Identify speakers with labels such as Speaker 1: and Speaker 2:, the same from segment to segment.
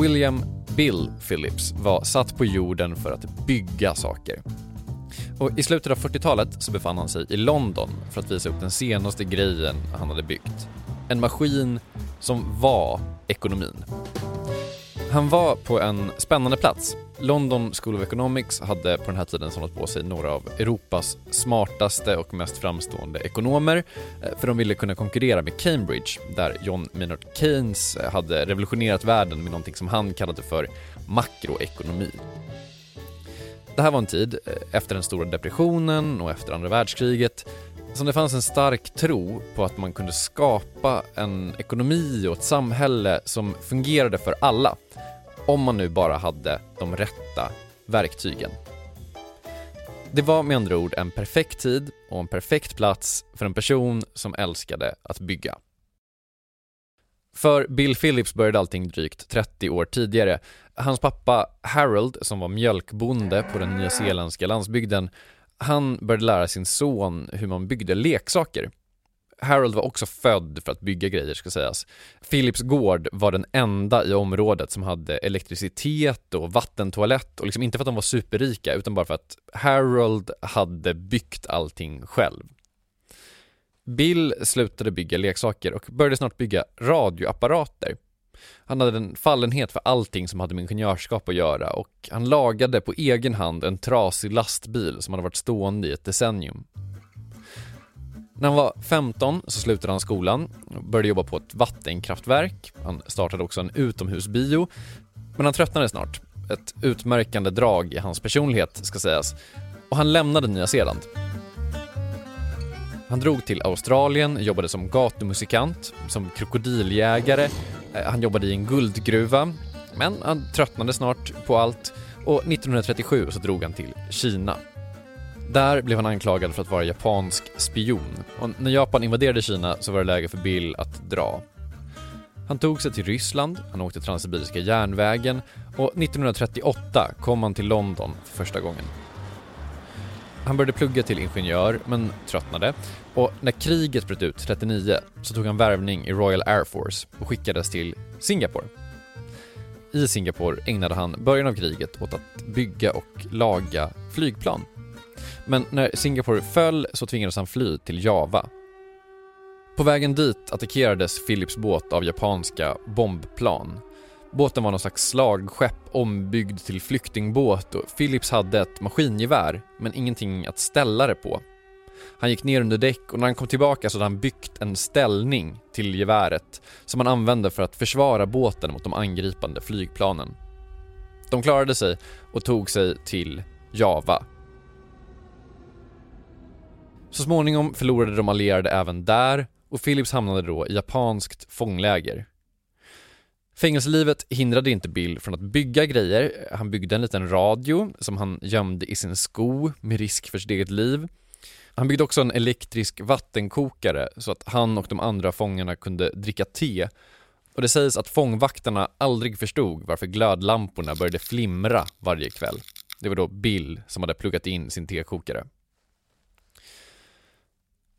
Speaker 1: William Bill Phillips var satt på jorden för att bygga saker. Och I slutet av 40-talet så befann han sig i London för att visa upp den senaste grejen han hade byggt. En maskin som var ekonomin. Han var på en spännande plats. London School of Economics hade på den här tiden samlat på sig några av Europas smartaste och mest framstående ekonomer eh, för de ville kunna konkurrera med Cambridge där John Maynard Keynes eh, hade revolutionerat världen med någonting som han kallade för makroekonomi. Det här var en tid eh, efter den stora depressionen och efter andra världskriget som det fanns en stark tro på att man kunde skapa en ekonomi och ett samhälle som fungerade för alla om man nu bara hade de rätta verktygen. Det var med andra ord en perfekt tid och en perfekt plats för en person som älskade att bygga. För Bill Phillips började allting drygt 30 år tidigare. Hans pappa Harold, som var mjölkbonde på den nyzeeländska landsbygden, han började lära sin son hur man byggde leksaker. Harold var också född för att bygga grejer ska sägas. Philips gård var den enda i området som hade elektricitet och vattentoalett och liksom inte för att de var superrika utan bara för att Harold hade byggt allting själv. Bill slutade bygga leksaker och började snart bygga radioapparater. Han hade en fallenhet för allting som hade med ingenjörskap att göra och han lagade på egen hand en trasig lastbil som hade varit stående i ett decennium. När han var 15 så slutade han skolan och började jobba på ett vattenkraftverk. Han startade också en utomhusbio, men han tröttnade snart. Ett utmärkande drag i hans personlighet, ska sägas. Och han lämnade Nya Zeeland. Han drog till Australien, jobbade som gatumusikant, som krokodiljägare, eh, han jobbade i en guldgruva, men han tröttnade snart på allt och 1937 så drog han till Kina. Där blev han anklagad för att vara japansk spion och när Japan invaderade Kina så var det läge för Bill att dra. Han tog sig till Ryssland, han åkte Transsibiriska järnvägen och 1938 kom han till London för första gången. Han började plugga till ingenjör, men tröttnade. Och när kriget bröt ut 39 så tog han värvning i Royal Air Force och skickades till Singapore. I Singapore ägnade han början av kriget åt att bygga och laga flygplan. Men när Singapore föll så tvingades han fly till Java. På vägen dit attackerades Philips båt av japanska bombplan. Båten var någon slags slagskepp ombyggd till flyktingbåt och Philips hade ett maskingevär men ingenting att ställa det på. Han gick ner under däck och när han kom tillbaka så hade han byggt en ställning till geväret som han använde för att försvara båten mot de angripande flygplanen. De klarade sig och tog sig till Java så småningom förlorade de allierade även där och Philips hamnade då i japanskt fångläger. Fängelselivet hindrade inte Bill från att bygga grejer. Han byggde en liten radio som han gömde i sin sko med risk för sitt eget liv. Han byggde också en elektrisk vattenkokare så att han och de andra fångarna kunde dricka te. Och det sägs att fångvaktarna aldrig förstod varför glödlamporna började flimra varje kväll. Det var då Bill som hade pluggat in sin tekokare.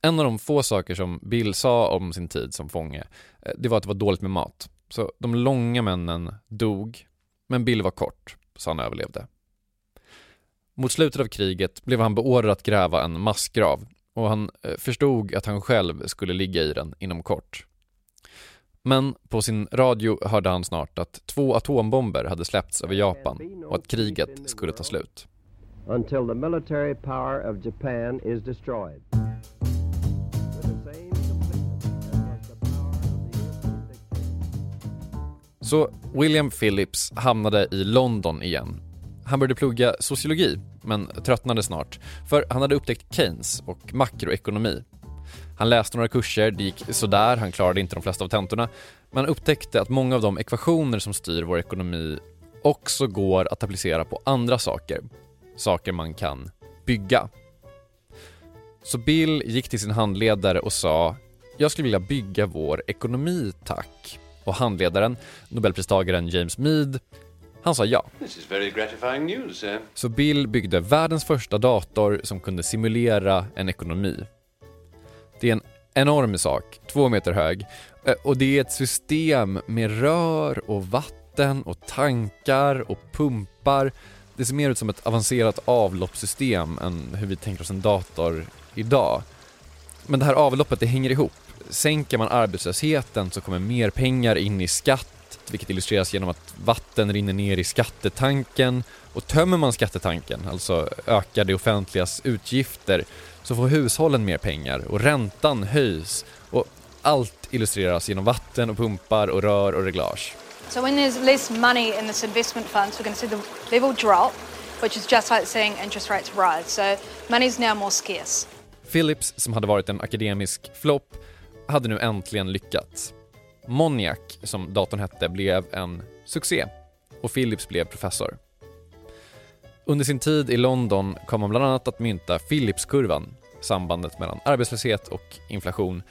Speaker 1: En av de få saker som Bill sa om sin tid som fånge, eh, det var att det var dåligt med mat. Så de långa männen dog, men Bill var kort, så han överlevde. Mot slutet av kriget blev han beordrad att gräva en massgrav och han eh, förstod att han själv skulle ligga i den inom kort. Men på sin radio hörde han snart att två atombomber hade släppts över Japan och att kriget skulle ta slut. Until the military power of Japan is destroyed. Så William Phillips hamnade i London igen. Han började plugga sociologi, men tröttnade snart, för han hade upptäckt Keynes och makroekonomi. Han läste några kurser, det gick sådär, han klarade inte de flesta av tentorna, men han upptäckte att många av de ekvationer som styr vår ekonomi också går att applicera på andra saker. Saker man kan bygga. Så Bill gick till sin handledare och sa “Jag skulle vilja bygga vår ekonomi, tack” och handledaren, nobelpristagaren James Mead, han sa ja. News, eh? Så Bill byggde världens första dator som kunde simulera en ekonomi. Det är en enorm sak, två meter hög, eh, och det är ett system med rör och vatten vatten och tankar och pumpar. Det ser mer ut som ett avancerat avloppssystem än hur vi tänker oss en dator idag. Men det här avloppet, det hänger ihop. Sänker man arbetslösheten så kommer mer pengar in i skatt, vilket illustreras genom att vatten rinner ner i skattetanken och tömmer man skattetanken, alltså ökar det offentligas utgifter, så får hushållen mer pengar och räntan höjs och allt illustreras genom vatten och pumpar och rör och reglage.
Speaker 2: So when there's less money in this investment funds, we're going to see the level drop, which is just like seeing interest rates rise. So money's now more scarce.
Speaker 1: Philips, som hade varit en akademisk flopp, hade nu äntligen lyckats. Moniac, som datorn hette, blev en succé och Philips blev professor. Under sin tid i London kom han bland annat att mynta Philipskurvan, sambandet mellan arbetslöshet och inflation,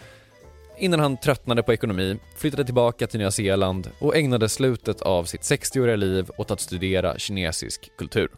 Speaker 1: innan han tröttnade på ekonomi, flyttade tillbaka till Nya Zeeland och ägnade slutet av sitt 60-åriga liv åt att studera kinesisk kultur.